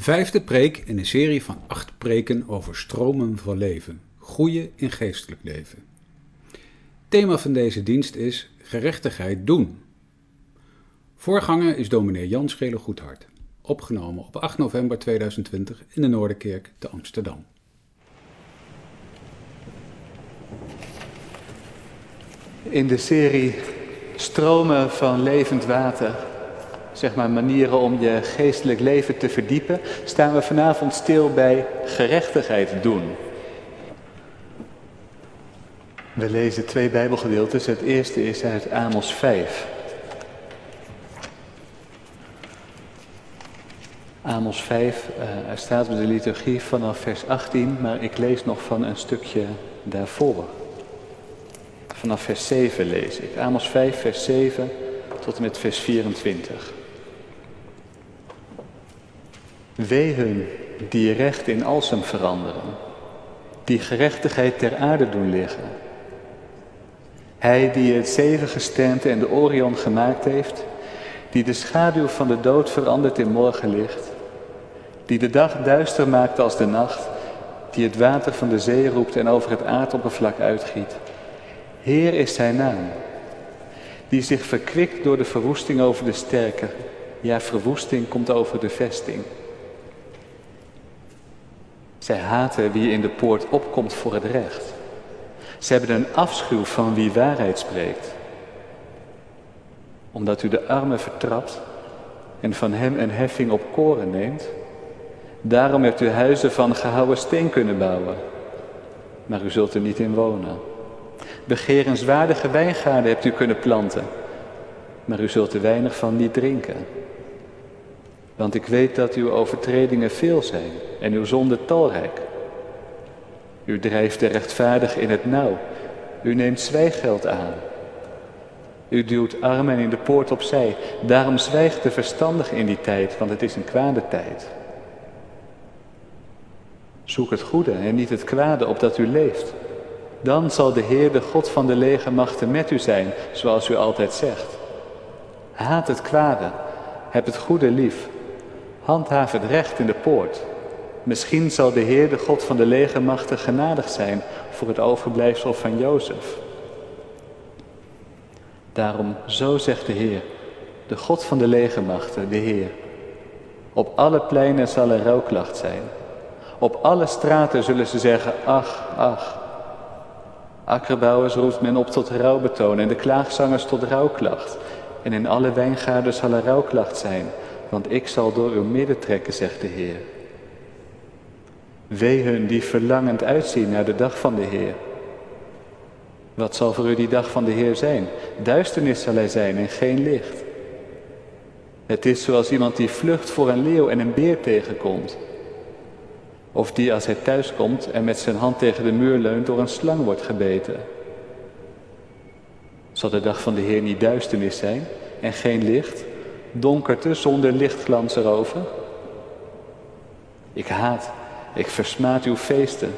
Vijfde preek in een serie van acht preken over stromen van leven, groeien in geestelijk leven. Thema van deze dienst is gerechtigheid doen. Voorganger is dominee Jan Schele Goedhart, opgenomen op 8 november 2020 in de Noorderkerk te Amsterdam. In de serie Stromen van levend water zeg maar, manieren om je geestelijk leven te verdiepen, staan we vanavond stil bij gerechtigheid doen. We lezen twee Bijbelgedeeltes. Het eerste is uit Amos 5. Amos 5, uh, er staat bij de liturgie vanaf vers 18, maar ik lees nog van een stukje daarvoor. Vanaf vers 7 lees ik. Amos 5, vers 7 tot en met vers 24. Wee hun die recht in alsem veranderen, die gerechtigheid ter aarde doen liggen. Hij die het zevengesternte en de Orion gemaakt heeft, die de schaduw van de dood verandert in morgenlicht, die de dag duister maakt als de nacht, die het water van de zee roept en over het aardoppervlak uitgiet. Heer is zijn naam, die zich verkwikt door de verwoesting over de sterken. Ja, verwoesting komt over de vesting. Zij haten wie in de poort opkomt voor het recht. Ze hebben een afschuw van wie waarheid spreekt. Omdat u de armen vertrapt en van hem een heffing op koren neemt. Daarom hebt u huizen van gehouden steen kunnen bouwen. Maar u zult er niet in wonen. Begerenswaardige wijngaarden hebt u kunnen planten. Maar u zult er weinig van niet drinken. Want ik weet dat uw overtredingen veel zijn en uw zonde talrijk. U drijft de rechtvaardig in het nauw. U neemt zwijggeld aan. U duwt armen in de poort opzij. Daarom zwijgt de verstandige in die tijd, want het is een kwade tijd. Zoek het goede en niet het kwade, opdat u leeft. Dan zal de Heer, de God van de legermachten, met u zijn, zoals u altijd zegt. Haat het kwade, heb het goede lief, handhaaf het recht in de poort. Misschien zal de Heer, de God van de legermachten, genadig zijn voor het overblijfsel van Jozef. Daarom, zo zegt de Heer, de God van de legermachten, de Heer. Op alle pleinen zal er rouwklacht zijn. Op alle straten zullen ze zeggen, ach, ach. Akkerbouwers roept men op tot rouwbetoon en de klaagzangers tot rouwklacht. En in alle wijngaarden zal er rouwklacht zijn, want ik zal door uw midden trekken, zegt de Heer. Wee hun die verlangend uitzien naar de dag van de Heer. Wat zal voor u die dag van de Heer zijn? Duisternis zal hij zijn en geen licht. Het is zoals iemand die vlucht voor een leeuw en een beer tegenkomt. Of die als hij thuiskomt en met zijn hand tegen de muur leunt door een slang wordt gebeten. Zal de dag van de Heer niet duisternis zijn en geen licht, donkerte zonder lichtglans erover? Ik haat ik versmaad uw feesten.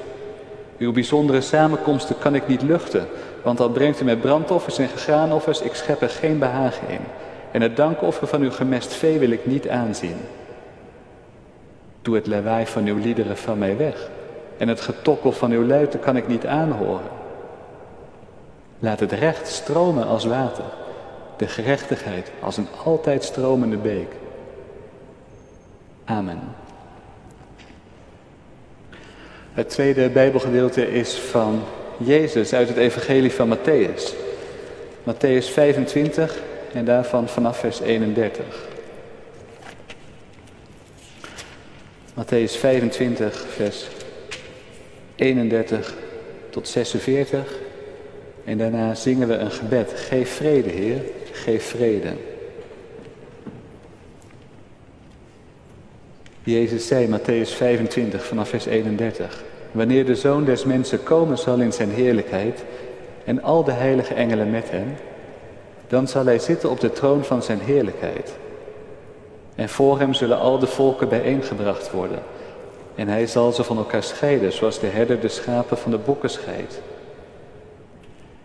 Uw bijzondere samenkomsten kan ik niet luchten, want al brengt u met brandoffers en graanoffers, ik schep er geen behagen in. En het dankoffer van uw gemest vee wil ik niet aanzien. Doe het lawaai van uw liederen van mij weg, en het getokkel van uw luiten kan ik niet aanhoren. Laat het recht stromen als water, de gerechtigheid als een altijd stromende beek. Amen. Het tweede Bijbelgedeelte is van Jezus uit het Evangelie van Matthäus. Matthäus 25 en daarvan vanaf vers 31. Matthäus 25, vers 31 tot 46. En daarna zingen we een gebed. Geef vrede, Heer, geef vrede. Jezus zei, Matthäus 25 vanaf vers 31. Wanneer de Zoon des Mensen komen zal in zijn heerlijkheid en al de heilige engelen met hem, dan zal hij zitten op de troon van zijn heerlijkheid. En voor hem zullen al de volken bijeengebracht worden. En hij zal ze van elkaar scheiden, zoals de herder de schapen van de bokken scheidt.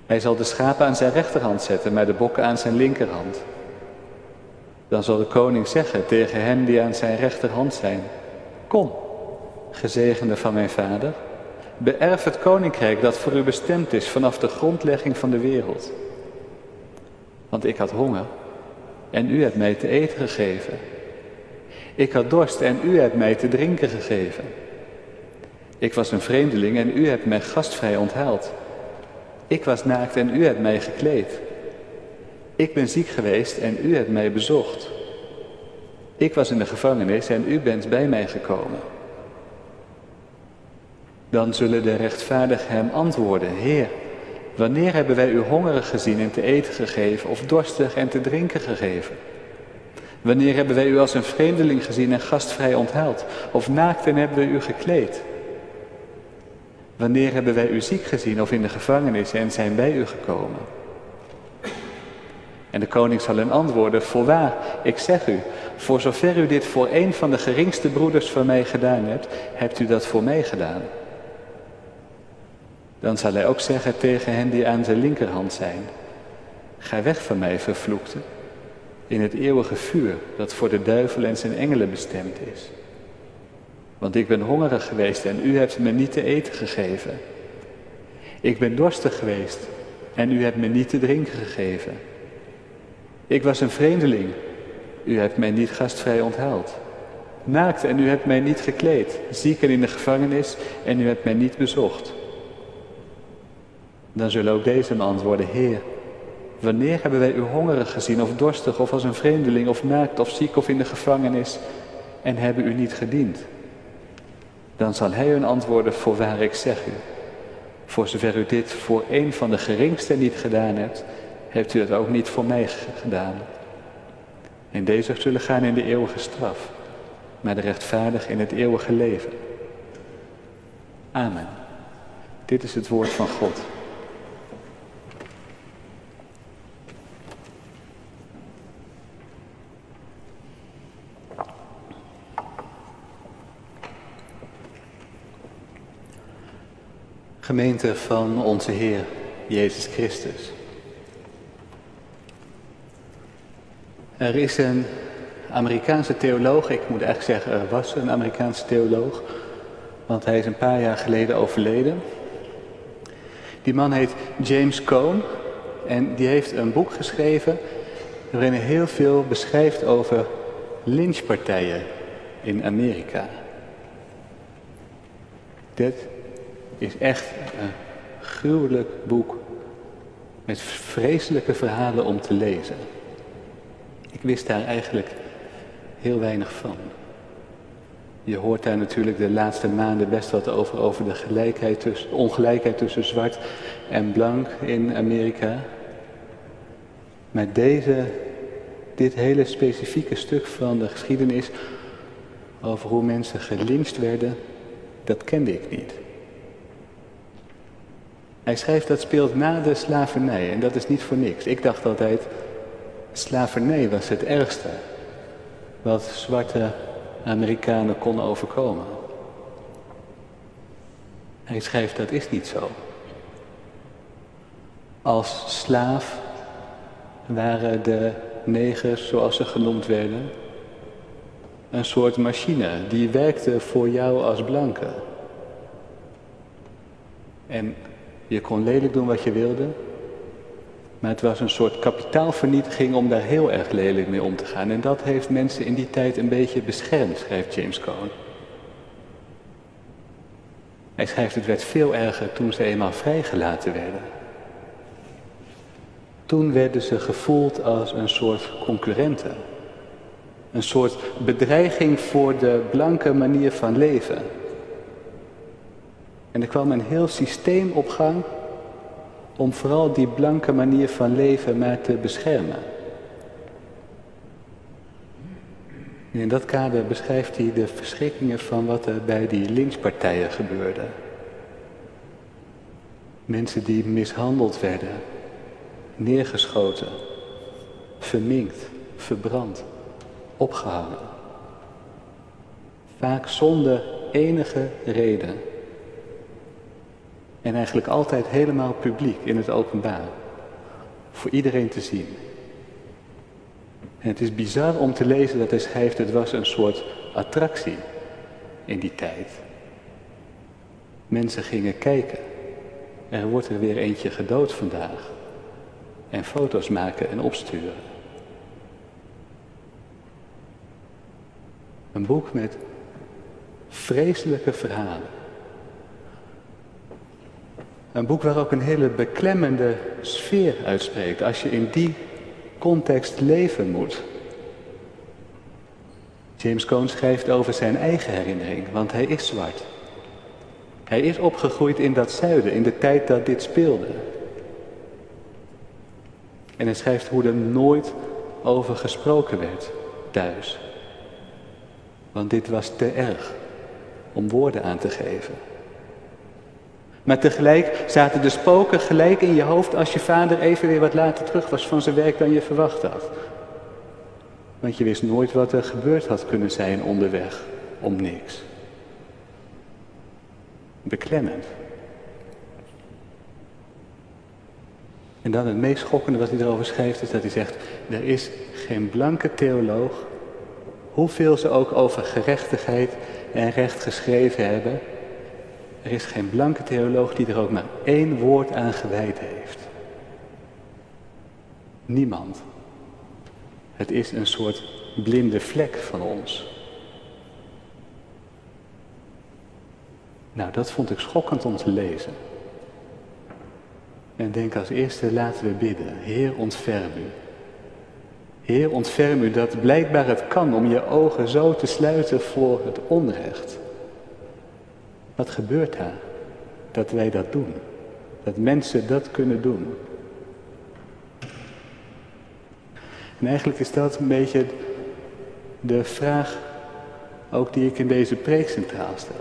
Hij zal de schapen aan zijn rechterhand zetten, maar de bokken aan zijn linkerhand. Dan zal de koning zeggen tegen hen die aan zijn rechterhand zijn, Kom, gezegende van mijn vader, beërf het koninkrijk dat voor u bestemd is vanaf de grondlegging van de wereld. Want ik had honger en u hebt mij te eten gegeven. Ik had dorst en u hebt mij te drinken gegeven. Ik was een vreemdeling en u hebt mij gastvrij onthaald. Ik was naakt en u hebt mij gekleed. Ik ben ziek geweest en u hebt mij bezocht. Ik was in de gevangenis en u bent bij mij gekomen. Dan zullen de rechtvaardigen hem antwoorden, Heer, wanneer hebben wij u hongerig gezien en te eten gegeven of dorstig en te drinken gegeven? Wanneer hebben wij u als een vreemdeling gezien en gastvrij onthaald of naakt en hebben we u gekleed? Wanneer hebben wij u ziek gezien of in de gevangenis en zijn bij u gekomen? En de koning zal hen antwoorden, voorwaar, ik zeg u, voor zover u dit voor een van de geringste broeders van mij gedaan hebt, hebt u dat voor mij gedaan. Dan zal hij ook zeggen tegen hen die aan zijn linkerhand zijn, ga weg van mij, vervloekte, in het eeuwige vuur dat voor de duivel en zijn engelen bestemd is. Want ik ben hongerig geweest en u hebt me niet te eten gegeven. Ik ben dorstig geweest en u hebt me niet te drinken gegeven. Ik was een vreemdeling, u hebt mij niet gastvrij onthaald. Naakt en u hebt mij niet gekleed, ziek en in de gevangenis en u hebt mij niet bezocht. Dan zullen ook deze me antwoorden, Heer, wanneer hebben wij u hongerig gezien of dorstig of als een vreemdeling of naakt of ziek of in de gevangenis en hebben u niet gediend? Dan zal hij hun antwoorden, voorwaar ik zeg u, voor zover u dit voor een van de geringste niet gedaan hebt, hebt u het ook niet voor mij gedaan. En deze zullen gaan in de eeuwige straf, maar de rechtvaardig in het eeuwige leven. Amen. Dit is het woord van God. Gemeente van onze Heer Jezus Christus. Er is een Amerikaanse theoloog, ik moet eigenlijk zeggen er was een Amerikaanse theoloog, want hij is een paar jaar geleden overleden. Die man heet James Cone en die heeft een boek geschreven waarin hij heel veel beschrijft over lynchpartijen in Amerika. Dit is echt een gruwelijk boek met vreselijke verhalen om te lezen. Ik wist daar eigenlijk heel weinig van. Je hoort daar natuurlijk de laatste maanden best wat over, over de gelijkheid tussen, ongelijkheid tussen zwart en blank in Amerika. Maar deze, dit hele specifieke stuk van de geschiedenis over hoe mensen gelincht werden, dat kende ik niet. Hij schrijft dat speelt na de slavernij en dat is niet voor niks. Ik dacht altijd, slavernij was het ergste wat zwarte Amerikanen konden overkomen. Hij schrijft dat is niet zo. Als slaaf waren de negers, zoals ze genoemd werden, een soort machine die werkte voor jou als blanke. En je kon lelijk doen wat je wilde, maar het was een soort kapitaalvernietiging om daar heel erg lelijk mee om te gaan. En dat heeft mensen in die tijd een beetje beschermd, schrijft James Cone. Hij schrijft het werd veel erger toen ze eenmaal vrijgelaten werden. Toen werden ze gevoeld als een soort concurrenten. Een soort bedreiging voor de blanke manier van leven. En er kwam een heel systeem op gang om vooral die blanke manier van leven maar te beschermen. En in dat kader beschrijft hij de verschrikkingen van wat er bij die linkspartijen gebeurde. Mensen die mishandeld werden, neergeschoten, verminkt, verbrand, opgehangen. Vaak zonder enige reden. En eigenlijk altijd helemaal publiek in het openbaar. Voor iedereen te zien. En het is bizar om te lezen dat hij schrijft, het was een soort attractie. in die tijd. Mensen gingen kijken. Er wordt er weer eentje gedood vandaag. En foto's maken en opsturen. Een boek met vreselijke verhalen. Een boek waar ook een hele beklemmende sfeer uitspreekt. Als je in die context leven moet. James Cone schrijft over zijn eigen herinnering, want hij is zwart. Hij is opgegroeid in dat zuiden, in de tijd dat dit speelde. En hij schrijft hoe er nooit over gesproken werd thuis. Want dit was te erg om woorden aan te geven. Maar tegelijk zaten de spoken gelijk in je hoofd als je vader even weer wat later terug was van zijn werk dan je verwacht had. Want je wist nooit wat er gebeurd had kunnen zijn onderweg om niks. Beklemmend. En dan het meest schokkende wat hij erover schrijft is dat hij zegt, er is geen blanke theoloog, hoeveel ze ook over gerechtigheid en recht geschreven hebben, er is geen blanke theoloog die er ook maar één woord aan gewijd heeft. Niemand. Het is een soort blinde vlek van ons. Nou, dat vond ik schokkend om te lezen. En denk als eerste laten we bidden. Heer, ontferm u. Heer, ontferm u dat blijkbaar het kan om je ogen zo te sluiten voor het onrecht. Wat gebeurt daar? Dat wij dat doen. Dat mensen dat kunnen doen. En eigenlijk is dat een beetje de vraag ook die ik in deze preek centraal stel.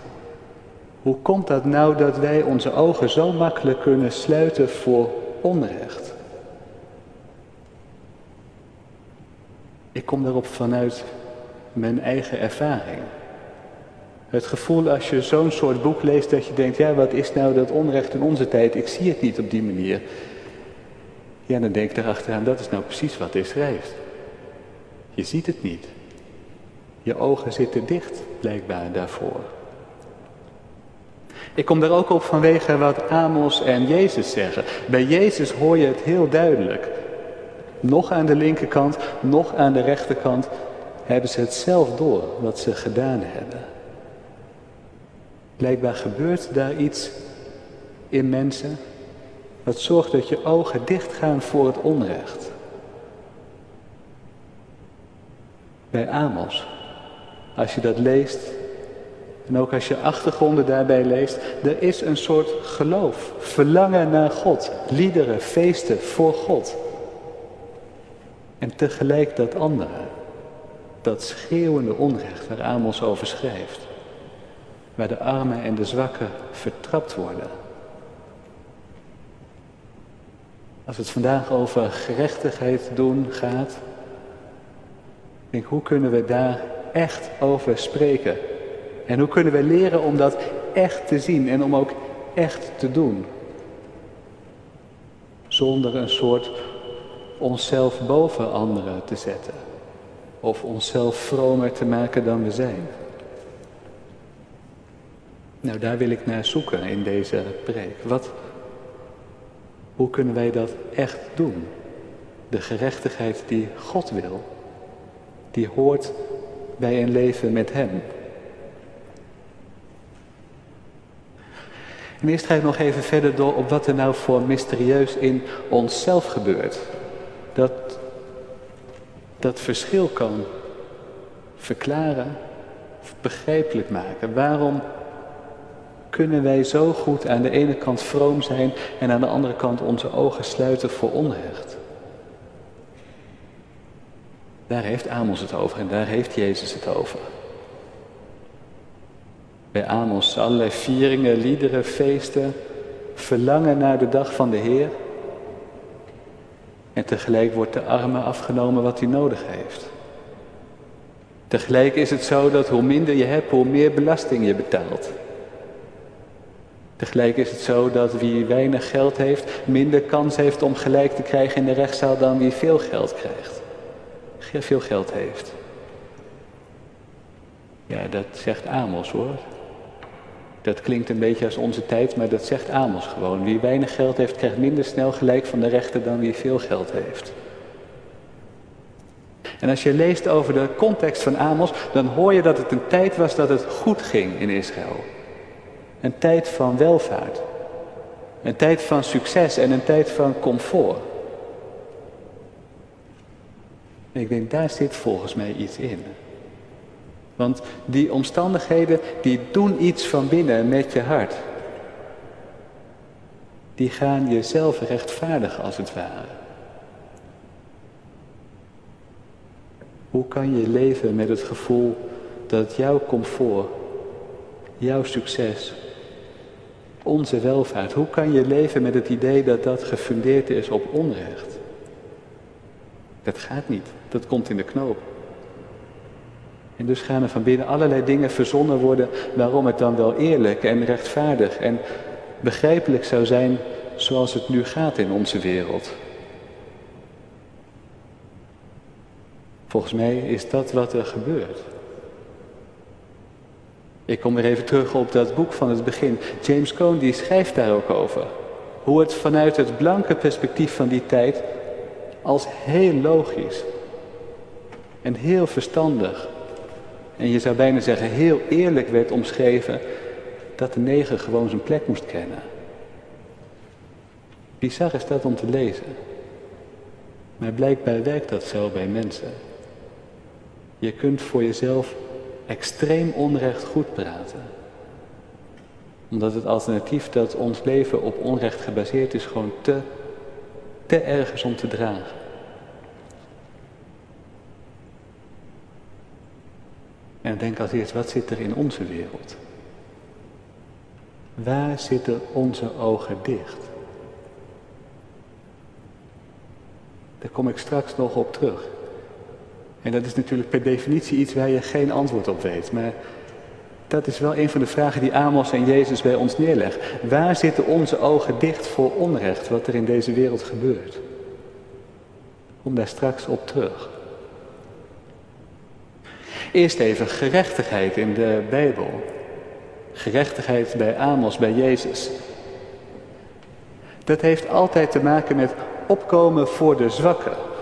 Hoe komt dat nou dat wij onze ogen zo makkelijk kunnen sluiten voor onrecht? Ik kom daarop vanuit mijn eigen ervaring. Het gevoel als je zo'n soort boek leest dat je denkt, ja wat is nou dat onrecht in onze tijd? Ik zie het niet op die manier. Ja, dan denk ik erachteraan, dat is nou precies wat hij schrijft. Je ziet het niet. Je ogen zitten dicht, blijkbaar daarvoor. Ik kom daar ook op vanwege wat Amos en Jezus zeggen. Bij Jezus hoor je het heel duidelijk. Nog aan de linkerkant, nog aan de rechterkant hebben ze het zelf door wat ze gedaan hebben. Blijkbaar gebeurt daar iets in mensen dat zorgt dat je ogen dicht gaan voor het onrecht. Bij Amos, als je dat leest, en ook als je achtergronden daarbij leest, er is een soort geloof, verlangen naar God, liederen, feesten voor God. En tegelijk dat andere, dat schreeuwende onrecht waar Amos over schrijft, waar de armen en de zwakken vertrapt worden. Als het vandaag over gerechtigheid doen gaat, denk hoe kunnen we daar echt over spreken? En hoe kunnen we leren om dat echt te zien en om ook echt te doen? Zonder een soort onszelf boven anderen te zetten. Of onszelf vromer te maken dan we zijn. Nou, daar wil ik naar zoeken in deze preek. Wat, hoe kunnen wij dat echt doen? De gerechtigheid die God wil, die hoort bij een leven met Hem. En eerst ga ik nog even verder door op wat er nou voor mysterieus in onszelf gebeurt. Dat dat verschil kan verklaren, begrijpelijk maken. Waarom kunnen wij zo goed aan de ene kant vroom zijn en aan de andere kant onze ogen sluiten voor onrecht? Daar heeft Amos het over en daar heeft Jezus het over. Bij Amos allerlei vieringen, liederen, feesten, verlangen naar de dag van de Heer. En tegelijk wordt de arme afgenomen wat hij nodig heeft. Tegelijk is het zo dat hoe minder je hebt, hoe meer belasting je betaalt. Tegelijk is het zo dat wie weinig geld heeft, minder kans heeft om gelijk te krijgen in de rechtszaal dan wie veel geld krijgt. Veel geld heeft. Ja, dat zegt Amos hoor. Dat klinkt een beetje als onze tijd, maar dat zegt Amos gewoon. Wie weinig geld heeft, krijgt minder snel gelijk van de rechter dan wie veel geld heeft. En als je leest over de context van Amos, dan hoor je dat het een tijd was dat het goed ging in Israël. Een tijd van welvaart. Een tijd van succes en een tijd van comfort. ik denk, daar zit volgens mij iets in. Want die omstandigheden, die doen iets van binnen met je hart. Die gaan jezelf rechtvaardigen als het ware. Hoe kan je leven met het gevoel dat jouw comfort, jouw succes, onze welvaart, hoe kan je leven met het idee dat dat gefundeerd is op onrecht? Dat gaat niet, dat komt in de knoop. En dus gaan er van binnen allerlei dingen verzonnen worden waarom het dan wel eerlijk en rechtvaardig en begrijpelijk zou zijn zoals het nu gaat in onze wereld. Volgens mij is dat wat er gebeurt. Ik kom weer even terug op dat boek van het begin. James Cone die schrijft daar ook over. Hoe het vanuit het blanke perspectief van die tijd als heel logisch en heel verstandig en je zou bijna zeggen heel eerlijk werd omschreven dat de neger gewoon zijn plek moest kennen. Bizar is dat om te lezen. Maar blijkbaar werkt dat zo bij mensen. Je kunt voor jezelf extreem onrecht goed praten. Omdat het alternatief dat ons leven op onrecht gebaseerd is gewoon te, te erg is om te dragen. En denk als eerst, wat zit er in onze wereld? Waar zitten onze ogen dicht? Daar kom ik straks nog op terug. En dat is natuurlijk per definitie iets waar je geen antwoord op weet. Maar dat is wel een van de vragen die Amos en Jezus bij ons neerleggen. Waar zitten onze ogen dicht voor onrecht, wat er in deze wereld gebeurt? Kom daar straks op terug. Eerst even gerechtigheid in de Bijbel. Gerechtigheid bij Amos, bij Jezus. Dat heeft altijd te maken met opkomen voor de zwakken.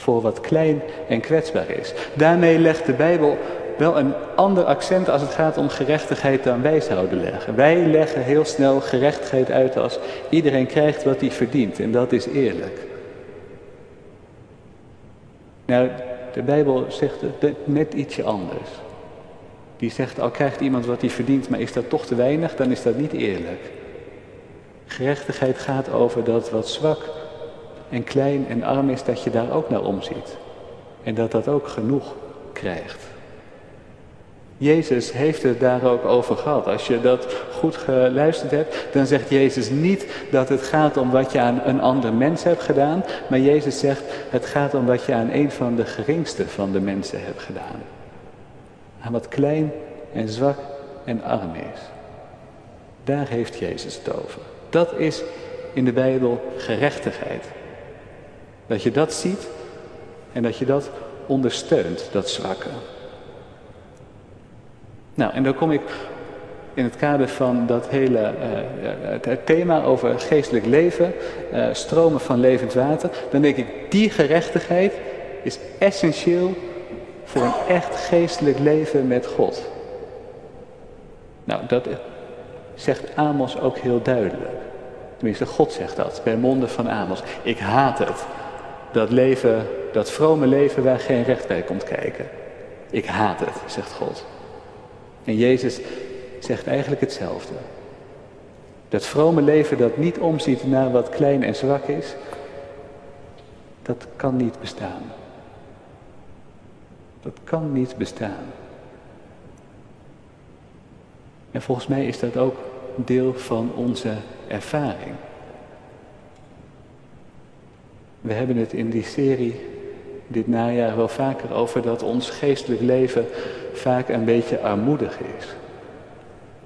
Voor wat klein en kwetsbaar is. Daarmee legt de Bijbel wel een ander accent als het gaat om gerechtigheid dan wij zouden leggen. Wij leggen heel snel gerechtigheid uit als iedereen krijgt wat hij verdient en dat is eerlijk. Nou, de Bijbel zegt het net ietsje anders. Die zegt, al krijgt iemand wat hij verdient, maar is dat toch te weinig, dan is dat niet eerlijk. Gerechtigheid gaat over dat wat zwak en klein en arm is, dat je daar ook naar omziet. En dat dat ook genoeg krijgt. Jezus heeft het daar ook over gehad. Als je dat goed geluisterd hebt, dan zegt Jezus niet dat het gaat om wat je aan een ander mens hebt gedaan, maar Jezus zegt het gaat om wat je aan een van de geringste van de mensen hebt gedaan. Aan wat klein en zwak en arm is. Daar heeft Jezus het over. Dat is in de Bijbel gerechtigheid. Dat je dat ziet en dat je dat ondersteunt, dat zwakke. Nou, en dan kom ik in het kader van dat hele uh, het thema over geestelijk leven, uh, stromen van levend water, dan denk ik, die gerechtigheid is essentieel voor een echt geestelijk leven met God. Nou, dat zegt Amos ook heel duidelijk. Tenminste, God zegt dat bij monden van Amos. Ik haat het. Dat leven, dat vrome leven waar geen recht bij komt kijken. Ik haat het, zegt God. En Jezus zegt eigenlijk hetzelfde. Dat vrome leven dat niet omziet naar wat klein en zwak is, dat kan niet bestaan. Dat kan niet bestaan. En volgens mij is dat ook deel van onze ervaring. We hebben het in die serie dit najaar wel vaker over dat ons geestelijk leven vaak een beetje armoedig is.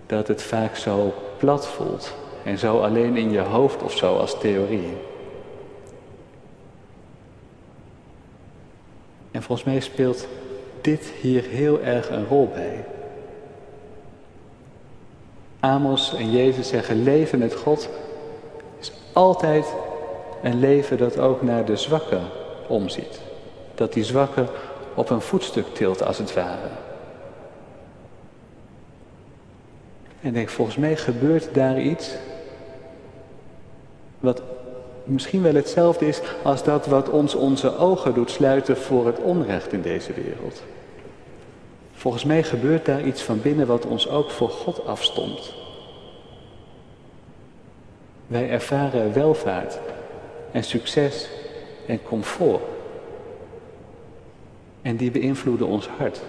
Dat het vaak zo plat voelt en zo alleen in je hoofd of zo als theorie. En volgens mij speelt dit hier heel erg een rol bij. Amos en Jezus zeggen leven met God is altijd een leven dat ook naar de zwakke omziet. Dat die zwakke op een voetstuk tilt als het ware. En denk, volgens mij gebeurt daar iets wat misschien wel hetzelfde is als dat wat ons onze ogen doet sluiten voor het onrecht in deze wereld. Volgens mij gebeurt daar iets van binnen wat ons ook voor God afstond. Wij ervaren welvaart en succes en comfort. En die beïnvloeden ons hart.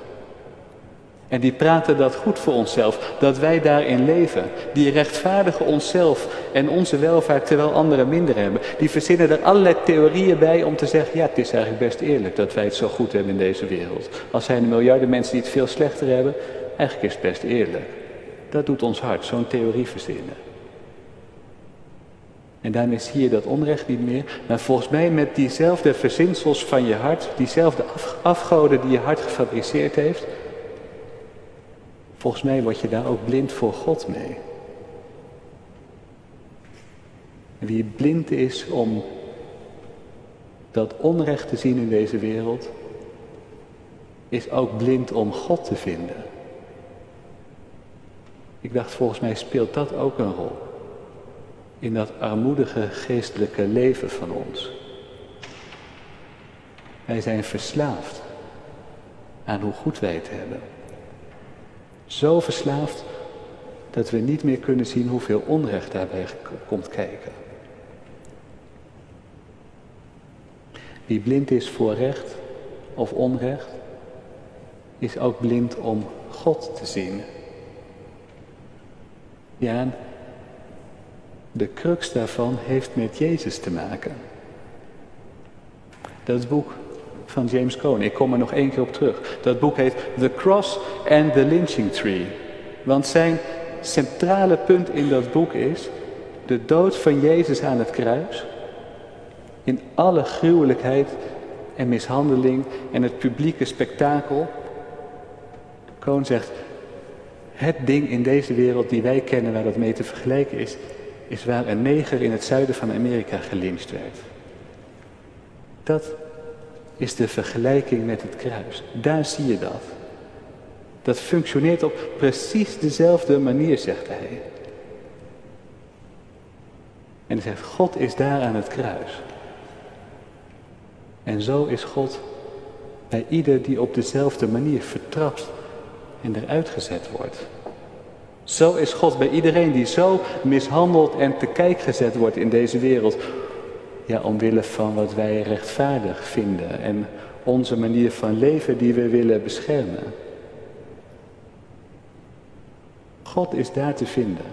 En die praten dat goed voor onszelf, dat wij daarin leven. Die rechtvaardigen onszelf en onze welvaart terwijl anderen minder hebben. Die verzinnen er allerlei theorieën bij om te zeggen, ja het is eigenlijk best eerlijk dat wij het zo goed hebben in deze wereld. Als zijn er miljarden mensen die het veel slechter hebben, eigenlijk is het best eerlijk. Dat doet ons hart, zo'n theorie verzinnen. En daarmee zie je dat onrecht niet meer. Maar volgens mij met diezelfde verzinsels van je hart, diezelfde afgoden die je hart gefabriceerd heeft, volgens mij word je daar ook blind voor God mee. Wie blind is om dat onrecht te zien in deze wereld, is ook blind om God te vinden. Ik dacht, volgens mij speelt dat ook een rol in dat armoedige geestelijke leven van ons. Wij zijn verslaafd aan hoe goed wij het hebben. Zo verslaafd dat we niet meer kunnen zien hoeveel onrecht daarbij komt kijken. Wie blind is voor recht of onrecht, is ook blind om God te zien. Ja, de crux daarvan heeft met Jezus te maken. Dat boek van James Cone, ik kom er nog één keer op terug. Dat boek heet The Cross and the Lynching Tree. Want zijn centrale punt in dat boek is de dood van Jezus aan het kruis. In alle gruwelijkheid en mishandeling en het publieke spektakel. Cohn zegt, het ding in deze wereld die wij kennen waar dat mee te vergelijken is, is waar een neger in het zuiden van Amerika gelyncht werd. Dat is de vergelijking met het kruis. Daar zie je dat. Dat functioneert op precies dezelfde manier, zegt hij. En hij zegt, God is daar aan het kruis. En zo is God bij ieder die op dezelfde manier vertrapt en eruit gezet wordt. Zo is God bij iedereen die zo mishandeld en te kijk gezet wordt in deze wereld. Ja, omwille van wat wij rechtvaardig vinden en onze manier van leven die we willen beschermen. God is daar te vinden.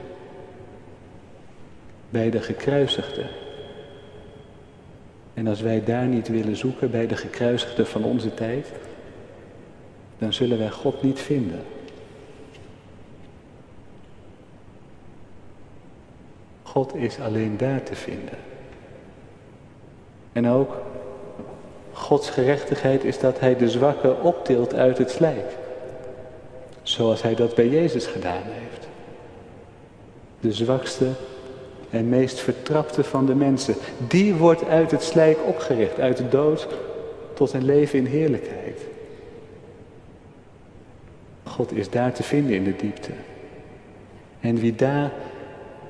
Bij de gekruisigde. En als wij daar niet willen zoeken bij de gekruisigde van onze tijd, dan zullen wij God niet vinden. God is alleen daar te vinden. En ook Gods gerechtigheid is dat Hij de zwakke optilt uit het slijk. Zoals Hij dat bij Jezus gedaan heeft. De zwakste en meest vertrapte van de mensen. Die wordt uit het slijk opgericht, uit de dood tot een leven in heerlijkheid. God is daar te vinden in de diepte. En wie daar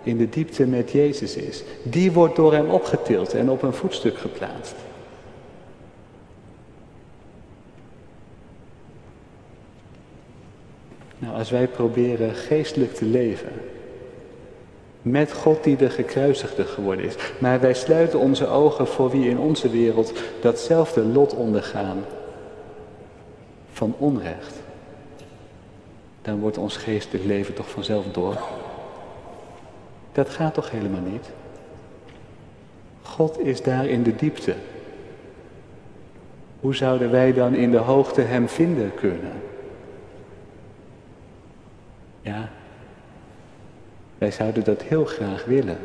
in de diepte met Jezus is, die wordt door hem opgetild en op een voetstuk geplaatst. Nou, als wij proberen geestelijk te leven, met God die de gekruisigde geworden is, maar wij sluiten onze ogen voor wie in onze wereld datzelfde lot ondergaan van onrecht, dan wordt ons geestelijk leven toch vanzelf door. Dat gaat toch helemaal niet? God is daar in de diepte. Hoe zouden wij dan in de hoogte Hem vinden kunnen? Ja, wij zouden dat heel graag willen.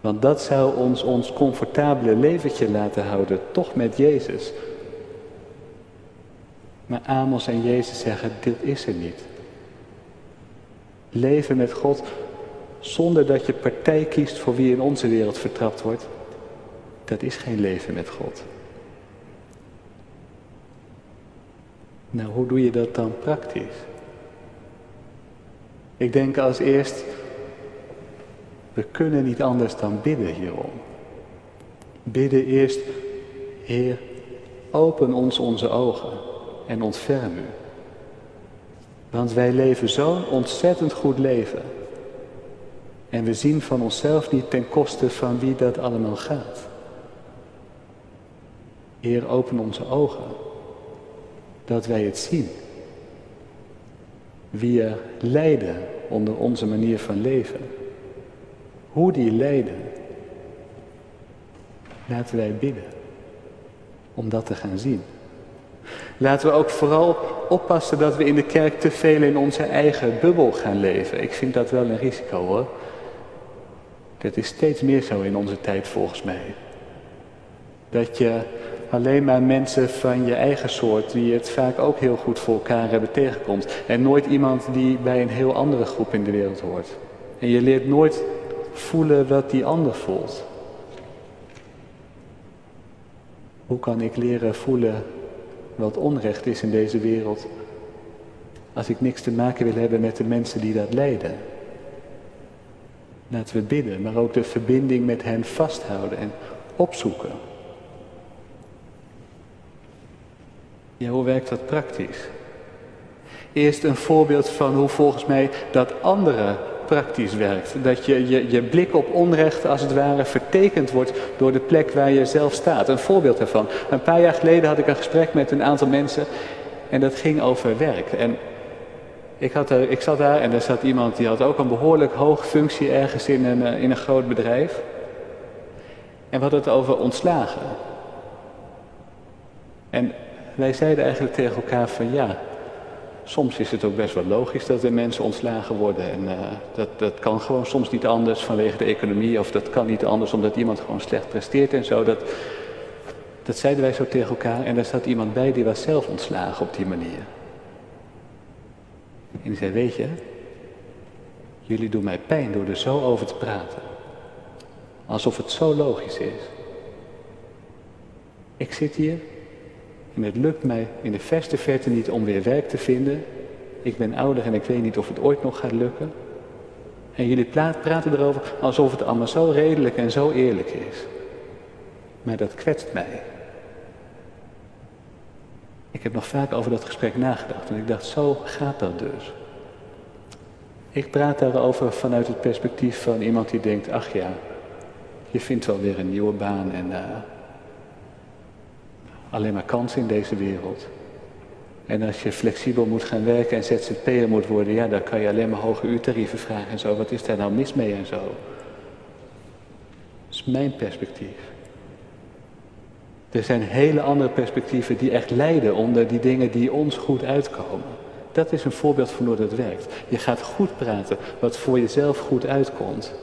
Want dat zou ons ons comfortabele leventje laten houden, toch met Jezus. Maar Amos en Jezus zeggen, dit is er niet. Leven met God zonder dat je partij kiest voor wie in onze wereld vertrapt wordt, dat is geen leven met God. Nou, hoe doe je dat dan praktisch? Ik denk als eerst, we kunnen niet anders dan bidden hierom. Bidden eerst, Heer, open ons onze ogen en ontferm u. Want wij leven zo'n ontzettend goed leven. En we zien van onszelf niet ten koste van wie dat allemaal gaat. Heer, open onze ogen, dat wij het zien. Wie er lijden onder onze manier van leven. Hoe die lijden. Laten wij bidden om dat te gaan zien. Laten we ook vooral oppassen dat we in de kerk te veel in onze eigen bubbel gaan leven. Ik vind dat wel een risico hoor. Dat is steeds meer zo in onze tijd volgens mij. Dat je alleen maar mensen van je eigen soort, die het vaak ook heel goed voor elkaar hebben, tegenkomt. En nooit iemand die bij een heel andere groep in de wereld hoort. En je leert nooit voelen wat die ander voelt. Hoe kan ik leren voelen wat onrecht is in deze wereld als ik niks te maken wil hebben met de mensen die dat lijden? Laten we bidden, maar ook de verbinding met hen vasthouden en opzoeken. Ja, hoe werkt dat praktisch? Eerst een voorbeeld van hoe volgens mij dat andere praktisch werkt. Dat je, je, je blik op onrecht als het ware vertekend wordt door de plek waar je zelf staat. Een voorbeeld daarvan. Een paar jaar geleden had ik een gesprek met een aantal mensen en dat ging over werk. En ik, had ik zat daar en er zat iemand die had ook een behoorlijk hoge functie ergens in een, eh, in een groot bedrijf. En we hadden het over ontslagen. En wij zeiden eigenlijk tegen elkaar van ja, soms is het ook best wel logisch dat er mensen ontslagen worden. En uh, dat, dat kan gewoon soms niet anders vanwege de economie. Of dat kan niet anders omdat iemand gewoon slecht presteert en zo. Dat, dat zeiden wij zo tegen elkaar. En daar zat iemand bij die was zelf ontslagen op die manier. En die zei, weet je, jullie doen mij pijn door er zo over te praten. Alsof het zo logisch is. Ik zit hier en het lukt mij in de verste verte niet om weer werk te vinden. Ik ben ouder en ik weet niet of het ooit nog gaat lukken. En jullie praten erover alsof het allemaal zo redelijk en zo eerlijk is. Maar dat kwetst mij. Ik heb nog vaak over dat gesprek nagedacht en ik dacht, zo gaat dat dus. Ik praat daarover vanuit het perspectief van iemand die denkt, ach ja, je vindt wel weer een nieuwe baan en uh, alleen maar kansen in deze wereld. En als je flexibel moet gaan werken en ZZP'er moet worden, ja, dan kan je alleen maar hoge uurtarieven vragen en zo. Wat is daar nou mis mee en zo? Dat is mijn perspectief. Er zijn hele andere perspectieven die echt lijden onder die dingen die ons goed uitkomen. Dat is een voorbeeld van hoe dat werkt. Je gaat goed praten wat voor jezelf goed uitkomt.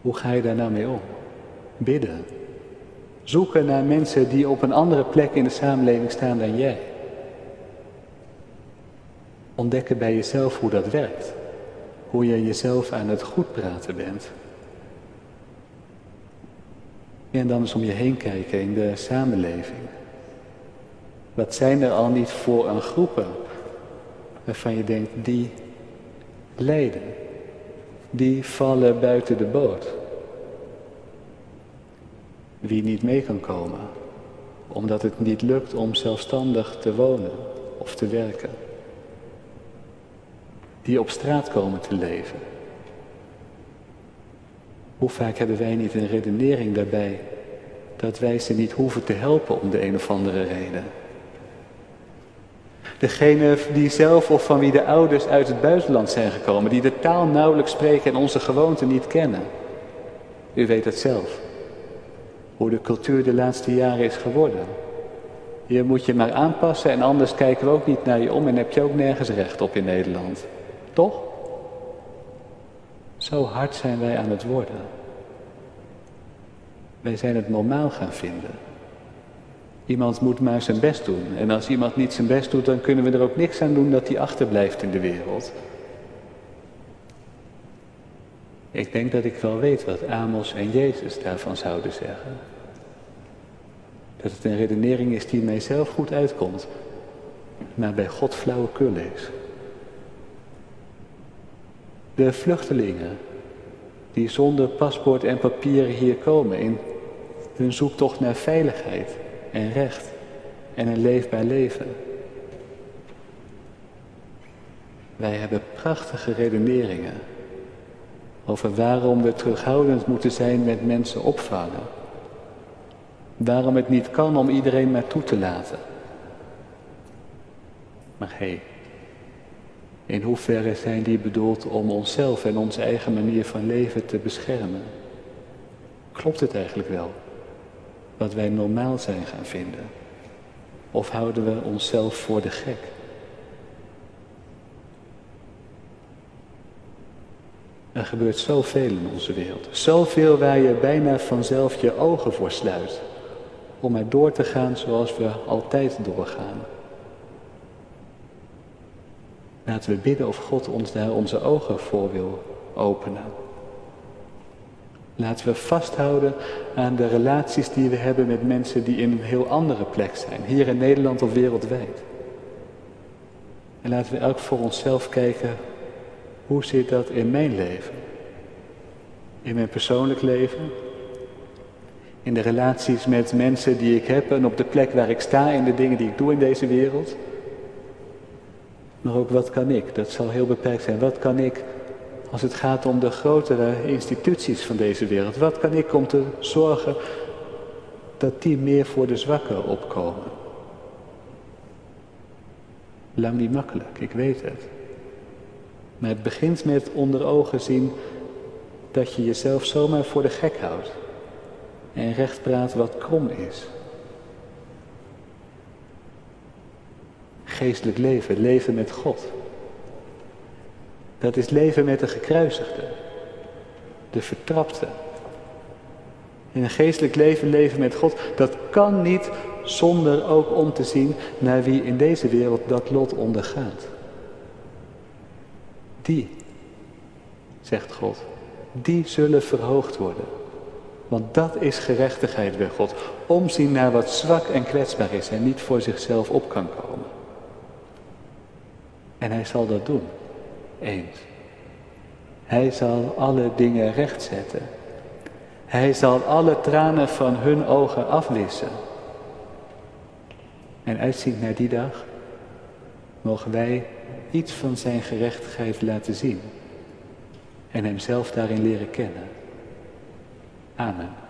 Hoe ga je daar nou mee om? Bidden. Zoeken naar mensen die op een andere plek in de samenleving staan dan jij. Ontdekken bij jezelf hoe dat werkt. Hoe je jezelf aan het goed praten bent. En dan eens om je heen kijken in de samenleving. Wat zijn er al niet voor een groepen waarvan je denkt, die lijden, die vallen buiten de boot. Wie niet mee kan komen, omdat het niet lukt om zelfstandig te wonen of te werken. Die op straat komen te leven. Hoe vaak hebben wij niet een redenering daarbij dat wij ze niet hoeven te helpen om de een of andere reden? Degene die zelf of van wie de ouders uit het buitenland zijn gekomen, die de taal nauwelijks spreken en onze gewoonten niet kennen. U weet het zelf. Hoe de cultuur de laatste jaren is geworden. Je moet je maar aanpassen en anders kijken we ook niet naar je om en heb je ook nergens recht op in Nederland. Toch? Zo hard zijn wij aan het worden. Wij zijn het normaal gaan vinden. Iemand moet maar zijn best doen. En als iemand niet zijn best doet, dan kunnen we er ook niks aan doen dat hij achterblijft in de wereld. Ik denk dat ik wel weet wat Amos en Jezus daarvan zouden zeggen. Dat het een redenering is die mijzelf goed uitkomt, maar bij God flauwekul is. De vluchtelingen die zonder paspoort en papieren hier komen in hun zoektocht naar veiligheid en recht en een leefbaar leven. Wij hebben prachtige redeneringen over waarom we terughoudend moeten zijn met mensen opvangen. Waarom het niet kan om iedereen maar toe te laten. Maar hé, hey, in hoeverre zijn die bedoeld om onszelf en onze eigen manier van leven te beschermen? Klopt het eigenlijk wel? Wat wij normaal zijn gaan vinden? Of houden we onszelf voor de gek? Er gebeurt zoveel in onze wereld. Zoveel waar je bijna vanzelf je ogen voor sluit. Om maar door te gaan zoals we altijd doorgaan. Laten we bidden of God ons daar onze ogen voor wil openen. Laten we vasthouden aan de relaties die we hebben met mensen die in een heel andere plek zijn. Hier in Nederland of wereldwijd. En laten we elk voor onszelf kijken hoe zit dat in mijn leven? In mijn persoonlijk leven? In de relaties met mensen die ik heb en op de plek waar ik sta in de dingen die ik doe in deze wereld? Maar ook wat kan ik? Dat zal heel beperkt zijn. Wat kan ik als het gaat om de grotere instituties van deze wereld? Wat kan ik om te zorgen dat die meer voor de zwakken opkomen? Lang niet makkelijk, ik weet het. Maar het begint met onder ogen zien dat je jezelf zomaar voor de gek houdt. En recht praat wat krom is. Geestelijk leven, leven met God. Dat is leven met de gekruisigde, de vertrapte. In een geestelijk leven leven met God, dat kan niet zonder ook om te zien naar wie in deze wereld dat lot ondergaat. Die, zegt God, die zullen verhoogd worden. Want dat is gerechtigheid bij God. Omzien naar wat zwak en kwetsbaar is en niet voor zichzelf op kan komen. En hij zal dat doen. Eens. Hij zal alle dingen rechtzetten. Hij zal alle tranen van hun ogen afwissen. En uitziend naar die dag mogen wij iets van zijn gerechtigheid laten zien en hemzelf daarin leren kennen. Amen.